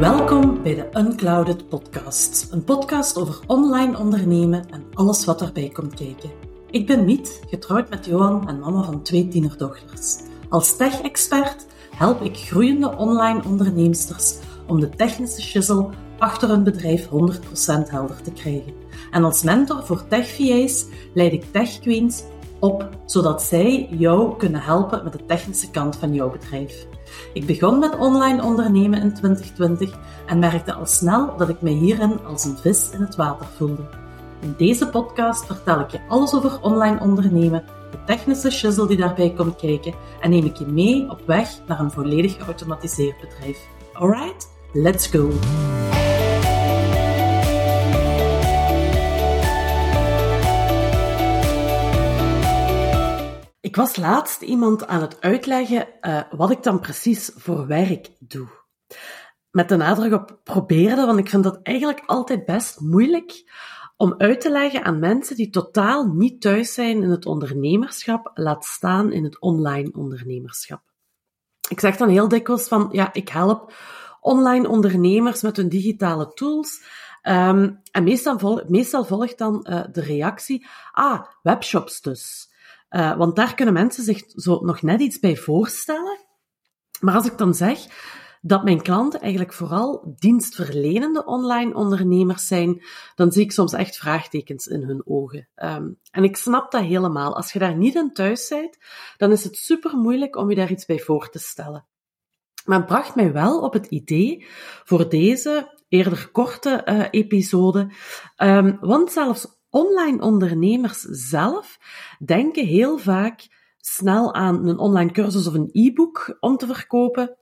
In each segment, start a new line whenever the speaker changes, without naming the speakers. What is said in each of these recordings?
Welkom bij de Unclouded Podcast, een podcast over online ondernemen en alles wat erbij komt kijken. Ik ben Miet, getrouwd met Johan en mama van twee tienerdochters. Als tech-expert help ik groeiende online onderneemsters om de technische shizzle achter hun bedrijf 100% helder te krijgen. En als mentor voor tech-VA's leid ik tech-queens op, zodat zij jou kunnen helpen met de technische kant van jouw bedrijf. Ik begon met online ondernemen in 2020 en merkte al snel dat ik me hierin als een vis in het water voelde. In deze podcast vertel ik je alles over online ondernemen, de technische shizzle die daarbij komt kijken en neem ik je mee op weg naar een volledig geautomatiseerd bedrijf. Alright, let's go! Ik was laatst iemand aan het uitleggen uh, wat ik dan precies voor werk doe. Met de nadruk op probeerde, want ik vind dat eigenlijk altijd best moeilijk om uit te leggen aan mensen die totaal niet thuis zijn in het ondernemerschap, laat staan in het online ondernemerschap. Ik zeg dan heel dikwijls van, ja, ik help online ondernemers met hun digitale tools. Um, en meestal, meestal volgt dan uh, de reactie, ah, webshops dus. Uh, want daar kunnen mensen zich zo nog net iets bij voorstellen. Maar als ik dan zeg dat mijn klanten eigenlijk vooral dienstverlenende online ondernemers zijn, dan zie ik soms echt vraagtekens in hun ogen. Um, en ik snap dat helemaal. Als je daar niet in thuis bent, dan is het super moeilijk om je daar iets bij voor te stellen. Maar het bracht mij wel op het idee voor deze eerder korte uh, episode, um, want zelfs online ondernemers zelf denken heel vaak snel aan een online cursus of een e-book om te verkopen,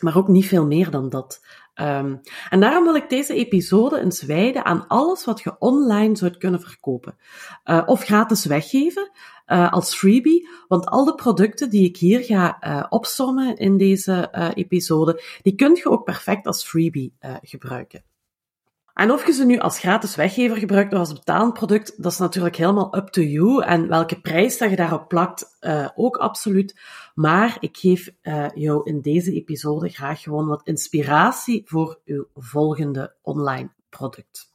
maar ook niet veel meer dan dat. Um, en daarom wil ik deze episode eens wijden aan alles wat je online zou kunnen verkopen. Uh, of gratis weggeven uh, als freebie. Want al de producten die ik hier ga uh, opsommen in deze episode, die kun je ook perfect als freebie gebruiken. En of je ze nu als gratis weggever gebruikt of als betalend product, dat is natuurlijk helemaal up to you. En welke prijs dat je daarop plakt, uh, ook absoluut. Maar ik geef uh, jou in deze episode graag gewoon wat inspiratie voor uw volgende online product.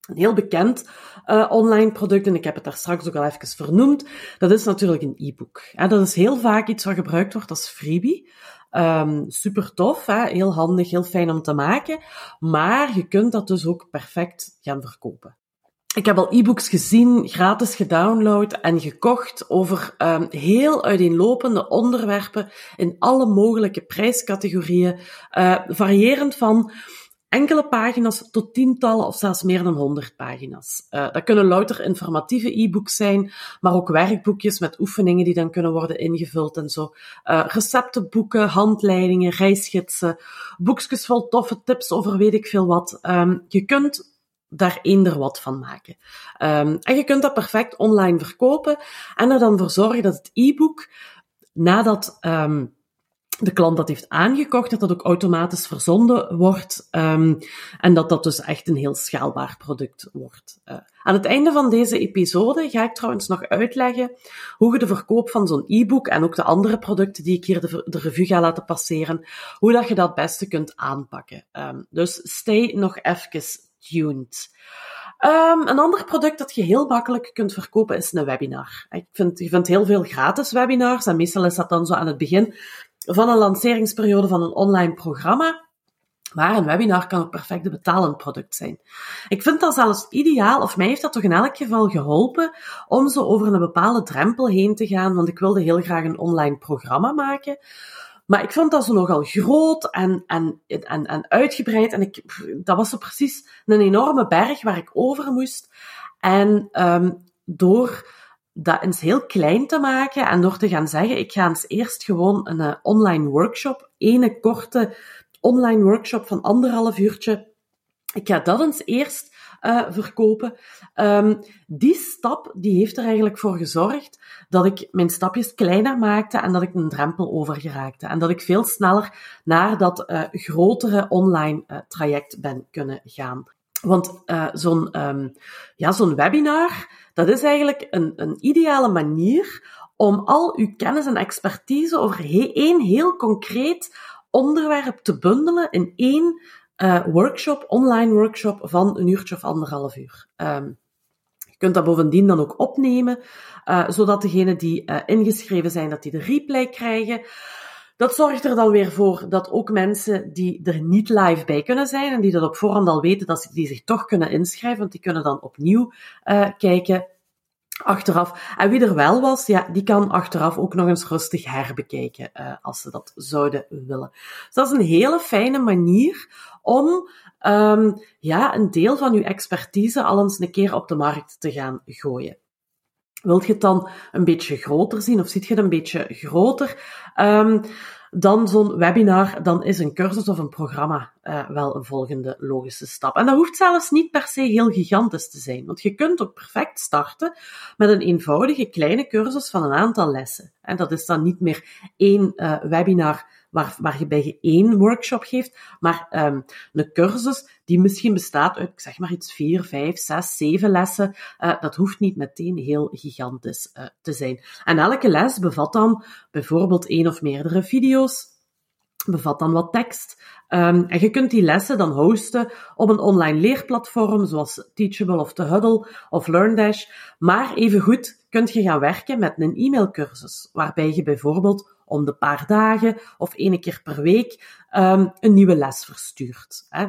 Een heel bekend uh, online product, en ik heb het daar straks ook al even vernoemd, dat is natuurlijk een e-book. Dat is heel vaak iets wat gebruikt wordt als freebie. Um, super tof, hè? heel handig, heel fijn om te maken. Maar je kunt dat dus ook perfect gaan verkopen. Ik heb al e-books gezien, gratis gedownload en gekocht over um, heel uiteenlopende onderwerpen in alle mogelijke prijscategorieën, uh, variërend van enkele pagina's tot tientallen of zelfs meer dan honderd pagina's. Uh, dat kunnen louter informatieve e-books zijn, maar ook werkboekjes met oefeningen die dan kunnen worden ingevuld en zo. Uh, receptenboeken, handleidingen, reisgidsen, boekjes vol toffe tips over weet ik veel wat. Um, je kunt daar eender wat van maken. Um, en je kunt dat perfect online verkopen en er dan voor zorgen dat het e-book nadat um, de klant dat heeft aangekocht, dat dat ook automatisch verzonden wordt um, en dat dat dus echt een heel schaalbaar product wordt. Uh, aan het einde van deze episode ga ik trouwens nog uitleggen hoe je de verkoop van zo'n e-book en ook de andere producten die ik hier de, de revue ga laten passeren, hoe dat je dat het beste kunt aanpakken. Um, dus stay nog even tuned. Um, een ander product dat je heel makkelijk kunt verkopen is een webinar. Ik vind, je vindt heel veel gratis webinars en meestal is dat dan zo aan het begin van een lanceringsperiode van een online programma. Maar een webinar kan ook perfect betalend product zijn. Ik vind dat zelfs ideaal, of mij heeft dat toch in elk geval geholpen, om zo over een bepaalde drempel heen te gaan, want ik wilde heel graag een online programma maken. Maar ik vond dat zo nogal groot en, en, en, en uitgebreid. En ik, dat was zo precies een enorme berg waar ik over moest. En um, door dat eens heel klein te maken en door te gaan zeggen, ik ga eens eerst gewoon een uh, online workshop, ene korte online workshop van anderhalf uurtje, ik ga dat eens eerst uh, verkopen. Um, die stap die heeft er eigenlijk voor gezorgd dat ik mijn stapjes kleiner maakte en dat ik een drempel over geraakte. En dat ik veel sneller naar dat uh, grotere online traject ben kunnen gaan. Want zo'n um, ja, zo'n webinar, dat is eigenlijk een, een ideale manier om al uw kennis en expertise over één heel concreet onderwerp te bundelen in één uh, workshop, online workshop van een uurtje of anderhalf uur. Um, je kunt dat bovendien dan ook opnemen, uh, zodat degenen die ingeschreven zijn, dat die de replay krijgen. Dat zorgt er dan weer voor dat ook mensen die er niet live bij kunnen zijn en die dat op voorhand al weten, dat die zich toch kunnen inschrijven, want die kunnen dan opnieuw uh, kijken achteraf. En wie er wel was, ja, die kan achteraf ook nog eens rustig herbekijken, uh, als ze dat zouden willen. Dus dat is een hele fijne manier om um, ja, een deel van uw expertise al eens een keer op de markt te gaan gooien. Wilt je het dan een beetje groter zien of ziet je het een beetje groter? Um, dan zo'n webinar, dan is een cursus of een programma uh, wel een volgende logische stap. En dat hoeft zelfs niet per se heel gigantisch te zijn, want je kunt ook perfect starten met een eenvoudige kleine cursus van een aantal lessen. En dat is dan niet meer één uh, webinar waar, waar je bij je één workshop geeft, maar um, een cursus die misschien bestaat uit, ik zeg maar iets, vier, vijf, zes, zeven lessen. Uh, dat hoeft niet meteen heel gigantisch uh, te zijn. En elke les bevat dan bijvoorbeeld één of meerdere video's, bevat dan wat tekst. Um, en je kunt die lessen dan hosten op een online leerplatform, zoals Teachable of The Huddle of LearnDash. Maar evengoed kunt je gaan werken met een e-mailcursus, waarbij je bijvoorbeeld om de paar dagen of één keer per week um, een nieuwe les verstuurt. Hè.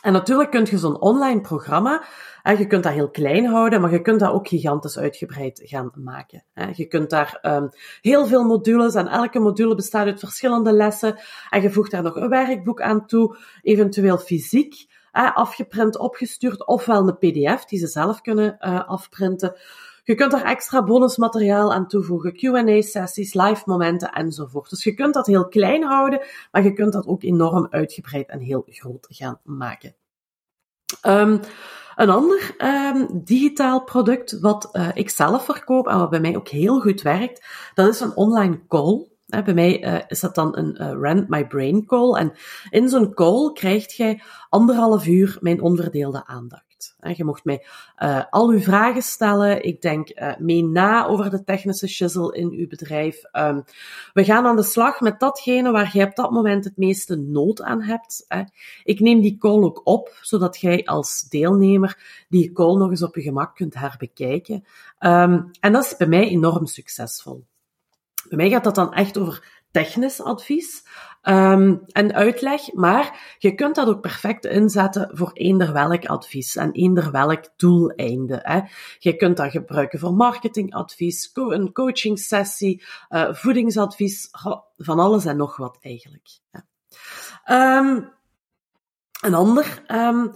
En natuurlijk kun je zo'n online programma, je kunt dat heel klein houden, maar je kunt dat ook gigantisch uitgebreid gaan maken. Hè. Je kunt daar um, heel veel modules en elke module bestaat uit verschillende lessen en je voegt daar nog een werkboek aan toe, eventueel fysiek, afgeprint, opgestuurd, ofwel een pdf die ze zelf kunnen uh, afprinten. Je kunt er extra bonusmateriaal aan toevoegen, Q&A-sessies, live momenten enzovoort. Dus je kunt dat heel klein houden, maar je kunt dat ook enorm uitgebreid en heel groot gaan maken. Um, een ander um, digitaal product wat uh, ik zelf verkoop en wat bij mij ook heel goed werkt, dat is een online call. Bij mij uh, is dat dan een uh, Rent My Brain call. En in zo'n call krijg jij anderhalf uur mijn onverdeelde aandacht. Je mocht mij uh, al uw vragen stellen. Ik denk uh, mee na over de technische shizzle in uw bedrijf. Um, we gaan aan de slag met datgene waar jij op dat moment het meeste nood aan hebt. Hè. Ik neem die call ook op, zodat jij als deelnemer die call nog eens op je gemak kunt herbekijken. Um, en dat is bij mij enorm succesvol. Bij mij gaat dat dan echt over technisch advies um, en uitleg, maar je kunt dat ook perfect inzetten voor eender welk advies en eender welk doeleinde. Hè. Je kunt dat gebruiken voor marketingadvies, een coachingsessie, uh, voedingsadvies, van alles en nog wat eigenlijk. Um, een ander um,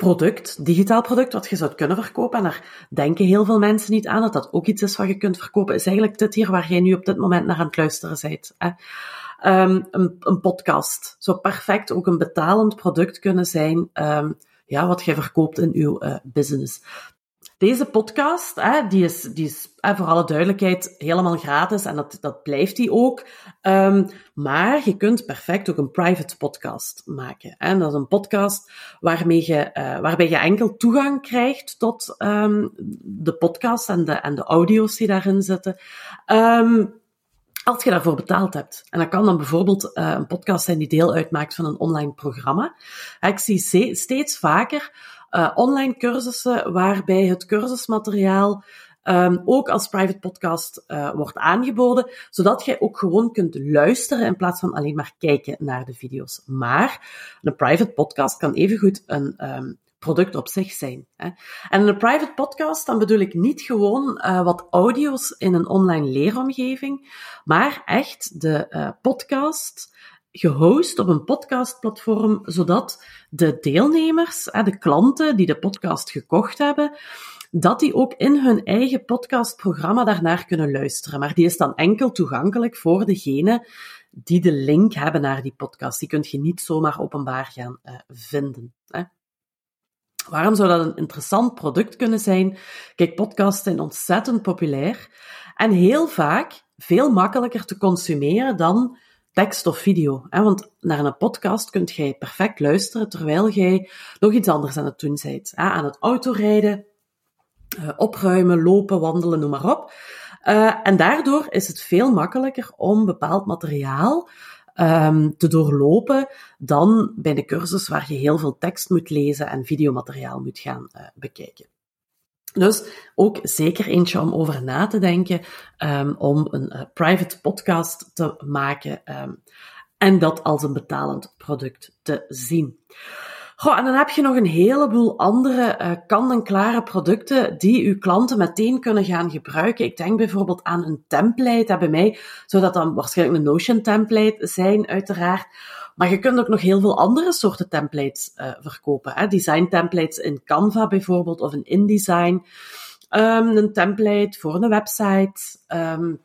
product, digitaal product, wat je zou kunnen verkopen, en daar denken heel veel mensen niet aan, dat dat ook iets is wat je kunt verkopen, is eigenlijk dit hier waar jij nu op dit moment naar aan het luisteren bent. Um, een, podcast zou perfect ook een betalend product kunnen zijn, um, ja, wat jij verkoopt in uw uh, business. Deze podcast, hè, die is, die is voor alle duidelijkheid helemaal gratis en dat, dat blijft die ook. Um, maar je kunt perfect ook een private podcast maken. Dat is een podcast waarmee je, uh, waarbij je enkel toegang krijgt tot um, de podcast en de, en de audio's die daarin zitten. Um, als je daarvoor betaald hebt. En dat kan dan bijvoorbeeld uh, een podcast zijn die deel uitmaakt van een online programma. Ik zie steeds vaker uh, online cursussen waarbij het cursusmateriaal um, ook als private podcast uh, wordt aangeboden, zodat jij ook gewoon kunt luisteren in plaats van alleen maar kijken naar de video's. Maar een private podcast kan evengoed een um, product op zich zijn. En een private podcast, dan bedoel ik niet gewoon uh, wat audio's in een online leeromgeving, maar echt de uh, podcast gehost op een podcastplatform, zodat de deelnemers, de klanten die de podcast gekocht hebben, dat die ook in hun eigen podcastprogramma daarnaar kunnen luisteren. Maar die is dan enkel toegankelijk voor degene die de link hebben naar die podcast. Die kun je niet zomaar openbaar gaan uh, vinden. Waarom zou dat een interessant product kunnen zijn? Kijk, podcasts zijn ontzettend populair en heel vaak veel makkelijker te consumeren dan tekst of video. Want naar een podcast kunt jij perfect luisteren terwijl jij nog iets anders aan het doen bent. Aan het autorijden, eh, opruimen, lopen, wandelen, noem maar op. Uh, en daardoor is het veel makkelijker om bepaald materiaal um, te doorlopen dan bij de cursus waar je heel veel tekst moet lezen en videomateriaal moet gaan uh, bekijken. Dus ook zeker eentje om over na te denken, um, om een uh, private podcast te maken um, en dat als een betalend product te zien. Goh, en dan heb je nog een heleboel andere uh, kant-en-klare producten die uw klanten meteen kunnen gaan gebruiken. Ik denk bijvoorbeeld aan een template. bij mij zou dat dan waarschijnlijk een Notion template zijn, uiteraard. Maar je kunt ook nog heel veel andere soorten templates uh, verkopen. Design templates in Canva bijvoorbeeld, of in InDesign. Um, een template voor een website. Um,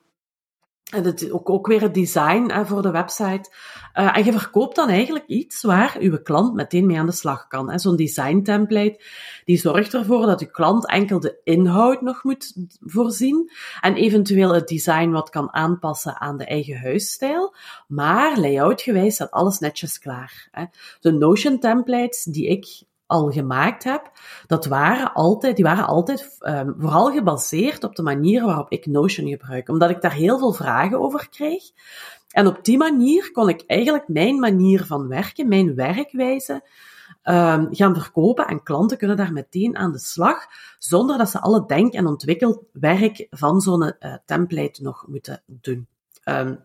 en het, ook, ook weer het design hè, voor de website. Uh, en je verkoopt dan eigenlijk iets waar uw klant meteen mee aan de slag kan. Zo'n design template, die zorgt ervoor dat uw klant enkel de inhoud nog moet voorzien en eventueel het design wat kan aanpassen aan de eigen huisstijl. Maar layoutgewijs staat alles netjes klaar. Hè. De Notion templates die ik al gemaakt heb, dat waren altijd, die waren altijd um, vooral gebaseerd op de manier waarop ik Notion gebruik. Omdat ik daar heel veel vragen over kreeg. En op die manier kon ik eigenlijk mijn manier van werken, mijn werkwijze, um, gaan verkopen. En klanten kunnen daar meteen aan de slag, zonder dat ze alle denk- en ontwikkelwerk van zo'n uh, template nog moeten doen. Um,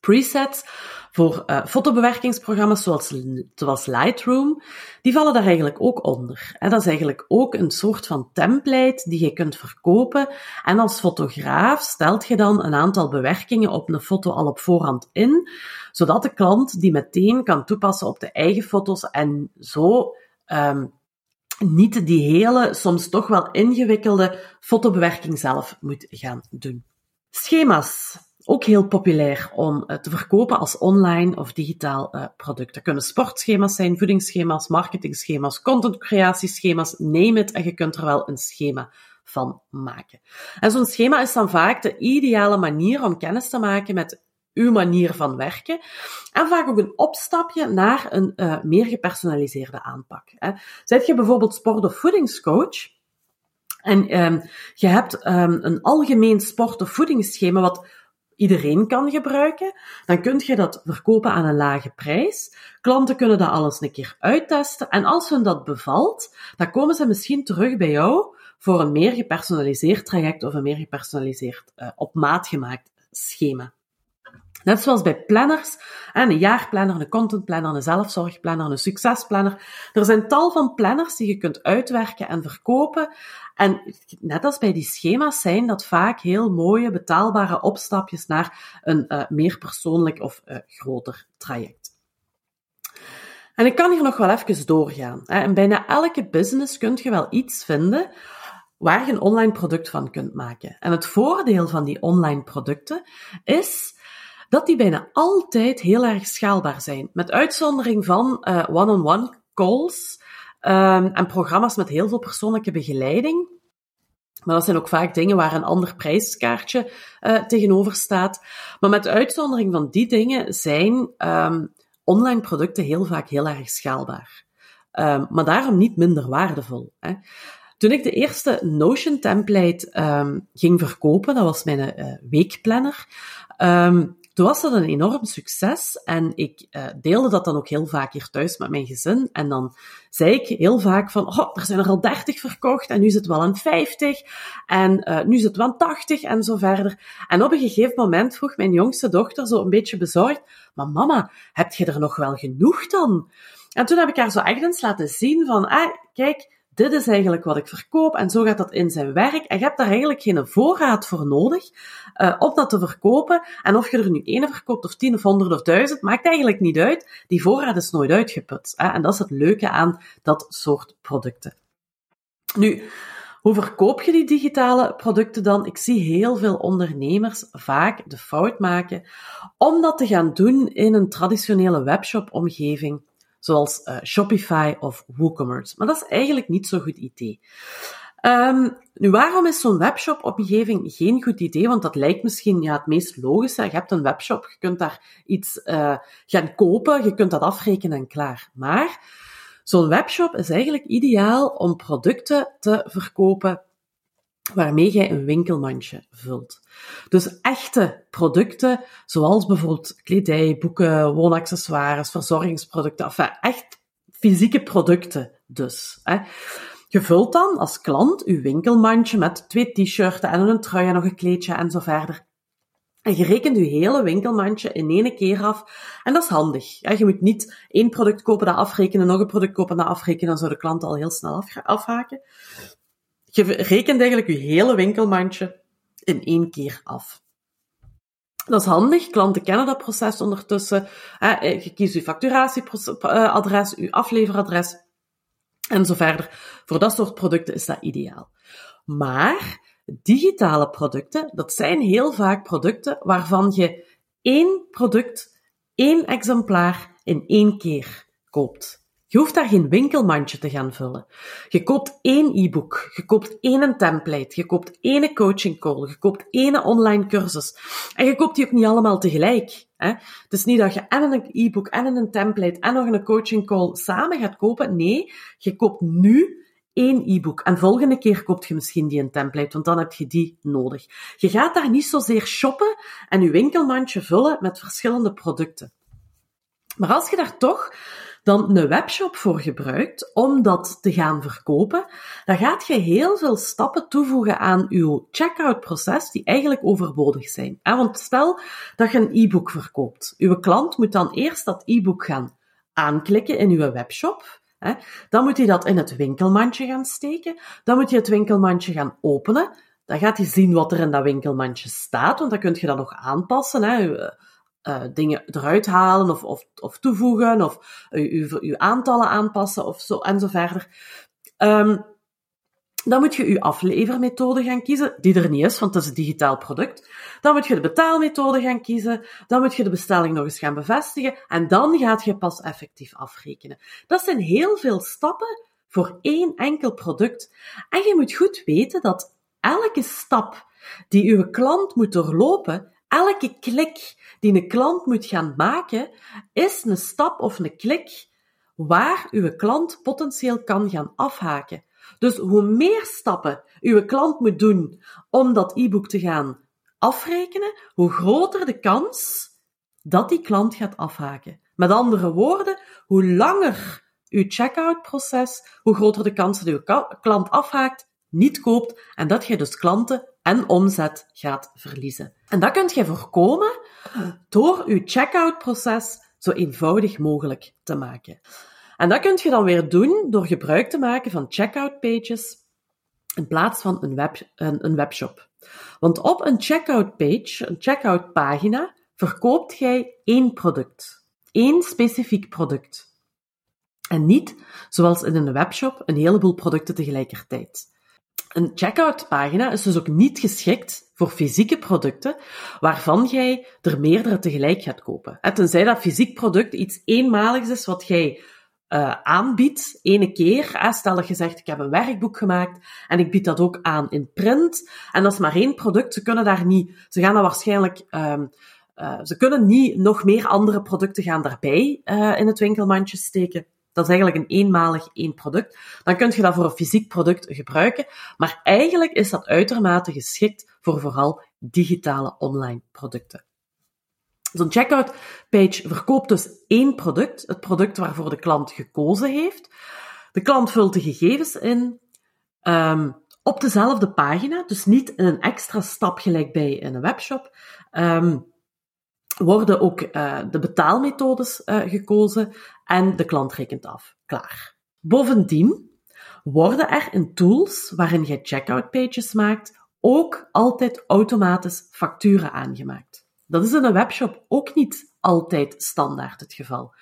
presets voor uh, fotobewerkingsprogramma's zoals, zoals Lightroom, die vallen daar eigenlijk ook onder. En dat is eigenlijk ook een soort van template die je kunt verkopen. En als fotograaf stelt je dan een aantal bewerkingen op een foto al op voorhand in, zodat de klant die meteen kan toepassen op de eigen foto's en zo um, niet die hele, soms toch wel ingewikkelde fotobewerking zelf moet gaan doen. Schema's ook heel populair om uh, te verkopen als online of digitaal uh, product. Dat kunnen sportschema's zijn, voedingsschema's, marketingschema's, contentcreatieschema's, neem het en je kunt er wel een schema van maken. En zo'n schema is dan vaak de ideale manier om kennis te maken met uw manier van werken. En vaak ook een opstapje naar een uh, meer gepersonaliseerde aanpak. Hè. Zet je bijvoorbeeld sport- of voedingscoach, en um, je hebt um, een algemeen sport- of voedingsschema wat iedereen kan gebruiken, dan kun je dat verkopen aan een lage prijs. Klanten kunnen dat alles een keer uittesten en als hun dat bevalt, dan komen ze misschien terug bij jou voor een meer gepersonaliseerd traject of een meer gepersonaliseerd uh, op maat gemaakt schema. Net zoals bij planners, een jaarplanner, een contentplanner, een zelfzorgplanner, een succesplanner. Er zijn tal van planners die je kunt uitwerken en verkopen. En net als bij die schema's zijn dat vaak heel mooie, betaalbare opstapjes naar een uh, meer persoonlijk of uh, groter traject. En ik kan hier nog wel even doorgaan. In bijna elke business kun je wel iets vinden waar je een online product van kunt maken. En het voordeel van die online producten is dat die bijna altijd heel erg schaalbaar zijn. Met uitzondering van uh, one-on-one calls um, en programma's met heel veel persoonlijke begeleiding. Maar dat zijn ook vaak dingen waar een ander prijskaartje uh, tegenover staat. Maar met uitzondering van die dingen zijn um, online producten heel vaak heel erg schaalbaar. Um, maar daarom niet minder waardevol. Hè. Toen ik de eerste Notion template um, ging verkopen, dat was mijn uh, weekplanner, um, toen was dat een enorm succes en ik uh, deelde dat dan ook heel vaak hier thuis met mijn gezin. En dan zei ik heel vaak van, oh, er zijn er al 30 verkocht en nu zit het wel aan 50 en uh, nu zit het wel aan 80 en zo verder. En op een gegeven moment vroeg mijn jongste dochter zo een beetje bezorgd, maar mama, heb je er nog wel genoeg dan? En toen heb ik haar zo echt eens laten zien van, ah, kijk, dit is eigenlijk wat ik verkoop en zo gaat dat in zijn werk. En je hebt daar eigenlijk geen voorraad voor nodig uh, om dat te verkopen. En of je er nu één verkoopt of tien of honderd of duizend, maakt eigenlijk niet uit. Die voorraad is nooit uitgeput. Hè? En dat is het leuke aan dat soort producten. Nu, hoe verkoop je die digitale producten dan? Ik zie heel veel ondernemers vaak de fout maken om dat te gaan doen in een traditionele webshop-omgeving zoals uh, Shopify of WooCommerce. Maar dat is eigenlijk niet zo'n goed idee. Um, nu, waarom is zo'n webshop-omgeving geen goed idee? Want dat lijkt misschien ja, het meest logische. Je hebt een webshop, je kunt daar iets uh, gaan kopen, je kunt dat afrekenen en klaar. Maar zo'n webshop is eigenlijk ideaal om producten te verkopen waarmee jij een winkelmandje vult. Dus echte producten, zoals bijvoorbeeld kledij, boeken, woonaccessoires, verzorgingsproducten, enfin, echt fysieke producten dus. Hè. Je vult dan als klant je winkelmandje met twee t-shirts en een trui en nog een kleedje en zo verder. En je rekent je hele winkelmandje in één keer af. En dat is handig. Je moet niet één product kopen, dat afrekenen, nog een product kopen, dat afrekenen. Dan zou de klant al heel snel afhaken. Je rekent eigenlijk je hele winkelmandje in één keer af. Dat is handig. Klanten kennen dat proces ondertussen. Je kiest je facturatieadres, je afleveradres en zo verder. Voor dat soort producten is dat ideaal. Maar digitale producten, dat zijn heel vaak producten waarvan je één product, één exemplaar in één keer koopt. Je hoeft daar geen winkelmandje te gaan vullen. Je koopt één e-book, je koopt één template, je koopt één coaching call, je koopt één online cursus. En je koopt die ook niet allemaal tegelijk. Hè? Het is niet dat je en een e-book en een template en nog een coaching call samen gaat kopen. Nee, je koopt nu één e-book. En volgende keer koopt je misschien die een template, want dan heb je die nodig. Je gaat daar niet zozeer shoppen en je winkelmandje vullen met verschillende producten. Maar als je daar toch dan een webshop voor gebruikt om dat te gaan verkopen, dan gaat je heel veel stappen toevoegen aan je checkout proces die eigenlijk overbodig zijn. Want stel dat je een e-book verkoopt. Uw klant moet dan eerst dat e-book gaan aanklikken in uw webshop. Dan moet hij dat in het winkelmandje gaan steken. Dan moet je het winkelmandje gaan openen. Dan gaat hij zien wat er in dat winkelmandje staat, want dan kun je dat nog aanpassen. Uh, dingen eruit halen of, of, of toevoegen of uw, aantallen aanpassen of zo en zo verder. Um, dan moet je je aflevermethode gaan kiezen, die er niet is, want het is een digitaal product. Dan moet je de betaalmethode gaan kiezen. Dan moet je de bestelling nog eens gaan bevestigen. En dan gaat je pas effectief afrekenen. Dat zijn heel veel stappen voor één enkel product. En je moet goed weten dat elke stap die uw klant moet doorlopen, elke klik die een klant moet gaan maken, is een stap of een klik waar uw klant potentieel kan gaan afhaken. Dus hoe meer stappen uw klant moet doen om dat e-book te gaan afrekenen, hoe groter de kans dat die klant gaat afhaken. Met andere woorden, hoe langer uw checkout proces, hoe groter de kans dat uw klant afhaakt, niet koopt en dat je dus klanten en omzet gaat verliezen. En dat kunt je voorkomen door je checkout proces zo eenvoudig mogelijk te maken. En dat kun je dan weer doen door gebruik te maken van checkout pages in plaats van een, web, een, een webshop. Want op een checkout page, een checkout pagina, verkoopt jij één product. één specifiek product. En niet, zoals in een webshop, een heleboel producten tegelijkertijd. Een checkout pagina is dus ook niet geschikt voor fysieke producten waarvan jij er meerdere tegelijk gaat kopen. Tenzij dat fysiek product iets eenmaligs is wat jij uh, aanbiedt, ene keer. Stel dat je zegt, ik heb een werkboek gemaakt en ik bied dat ook aan in print. En dat is maar één product. Ze kunnen daar niet, ze gaan dat waarschijnlijk, um, uh, ze kunnen niet nog meer andere producten gaan daarbij uh, in het winkelmandje steken. Dat is eigenlijk een eenmalig één product. Dan kun je dat voor een fysiek product gebruiken. Maar eigenlijk is dat uitermate geschikt voor vooral digitale online producten. Zo'n checkout page verkoopt dus één product, het product waarvoor de klant gekozen heeft. De klant vult de gegevens in um, op dezelfde pagina, dus niet in een extra stap gelijk bij in een webshop. Um, worden ook uh, de betaalmethodes uh, gekozen en de klant rekent af. Klaar. Bovendien worden er in tools waarin je checkout pages maakt ook altijd automatisch facturen aangemaakt. Dat is in een webshop ook niet altijd standaard het geval.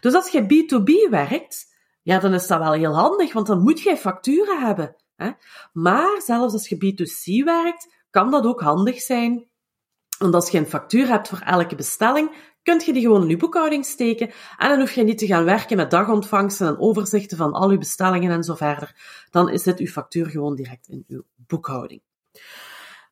Dus als je B2B werkt, ja, dan is dat wel heel handig, want dan moet je facturen hebben. Hè? Maar zelfs als je B2C werkt, kan dat ook handig zijn want als je een factuur hebt voor elke bestelling, kun je die gewoon in je boekhouding steken en dan hoef je niet te gaan werken met dagontvangsten en overzichten van al je bestellingen en zo verder. Dan is dit uw factuur gewoon direct in uw boekhouding.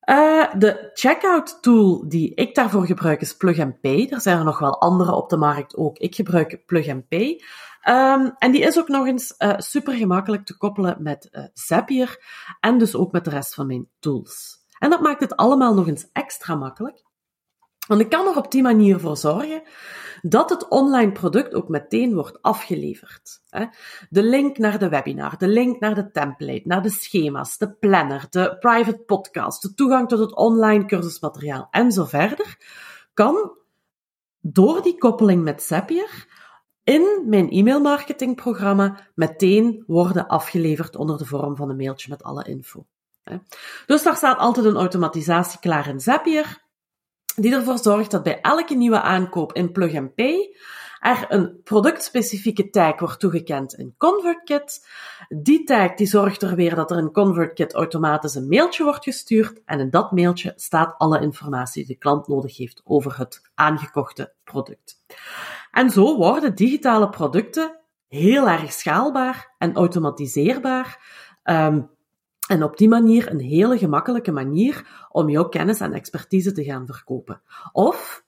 Uh, de checkout tool die ik daarvoor gebruik is Plug and Pay. Er zijn er nog wel andere op de markt ook. Ik gebruik Plug and Pay. Ehm, en die is ook nog eens uh, super gemakkelijk te koppelen met uh, Zapier en dus ook met de rest van mijn tools. En dat maakt het allemaal nog eens extra makkelijk. Want ik kan er op die manier voor zorgen dat het online product ook meteen wordt afgeleverd. De link naar de webinar, de link naar de template, naar de schema's, de planner, de private podcast, de toegang tot het online cursusmateriaal en zo verder, kan door die koppeling met Zapier in mijn e-mailmarketingprogramma meteen worden afgeleverd onder de vorm van een mailtje met alle info. Dus daar staat altijd een automatisatie klaar in Zapier die ervoor zorgt dat bij elke nieuwe aankoop in Plug Pay er een productspecifieke tag wordt toegekend in ConvertKit. Die tag die zorgt er weer dat er in ConvertKit automatisch een mailtje wordt gestuurd en in dat mailtje staat alle informatie die de klant nodig heeft over het aangekochte product. En zo worden digitale producten heel erg schaalbaar en automatiseerbaar. Um, en op die manier een hele gemakkelijke manier om jouw kennis en expertise te gaan verkopen. Of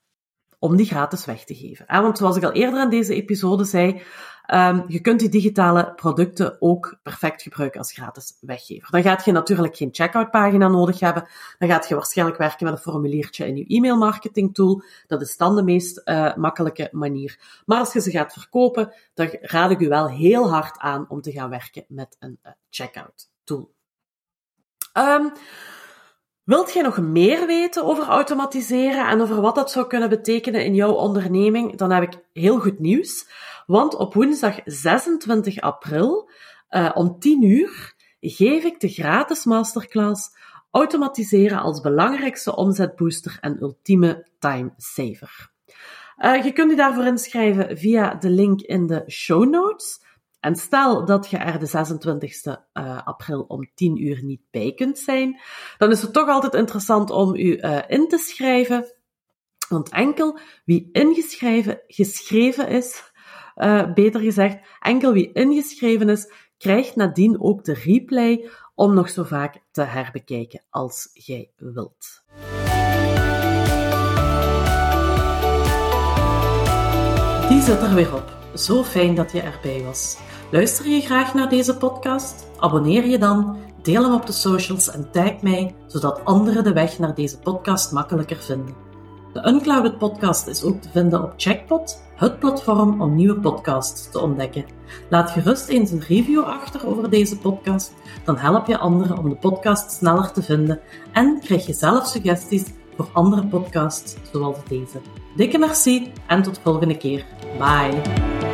om die gratis weg te geven. Want zoals ik al eerder in deze episode zei, um, je kunt die digitale producten ook perfect gebruiken als gratis weggever. Dan gaat je natuurlijk geen checkout pagina nodig hebben. Dan gaat je waarschijnlijk werken met een formuliertje in je e-mail marketing tool. Dat is dan de meest uh, makkelijke manier. Maar als je ze gaat verkopen, dan raad ik u wel heel hard aan om te gaan werken met een uh, checkout tool. Um, wilt jij nog meer weten over automatiseren en over wat dat zou kunnen betekenen in jouw onderneming? Dan heb ik heel goed nieuws. Want op woensdag 26 april uh, om 10 uur geef ik de gratis masterclass Automatiseren als belangrijkste omzetbooster en ultieme timesaver. Uh, je kunt je daarvoor inschrijven via de link in de show notes. En stel dat je er de 26e uh, april om 10 uur niet bij kunt zijn, dan is het toch altijd interessant om u uh, in te schrijven. Want enkel wie ingeschreven geschreven is, uh, beter gezegd, enkel wie ingeschreven is, krijgt nadien ook de replay om nog zo vaak te herbekijken als jij wilt. Die zit er weer op. Zo fijn dat je erbij was. Luister je graag naar deze podcast? Abonneer je dan, deel hem op de socials en tag mij, zodat anderen de weg naar deze podcast makkelijker vinden. De Unclouded podcast is ook te vinden op Checkpot, het platform om nieuwe podcasts te ontdekken. Laat gerust eens een review achter over deze podcast, dan help je anderen om de podcast sneller te vinden en krijg je zelf suggesties voor andere podcasts zoals deze. Dikke merci en tot volgende keer. Bye.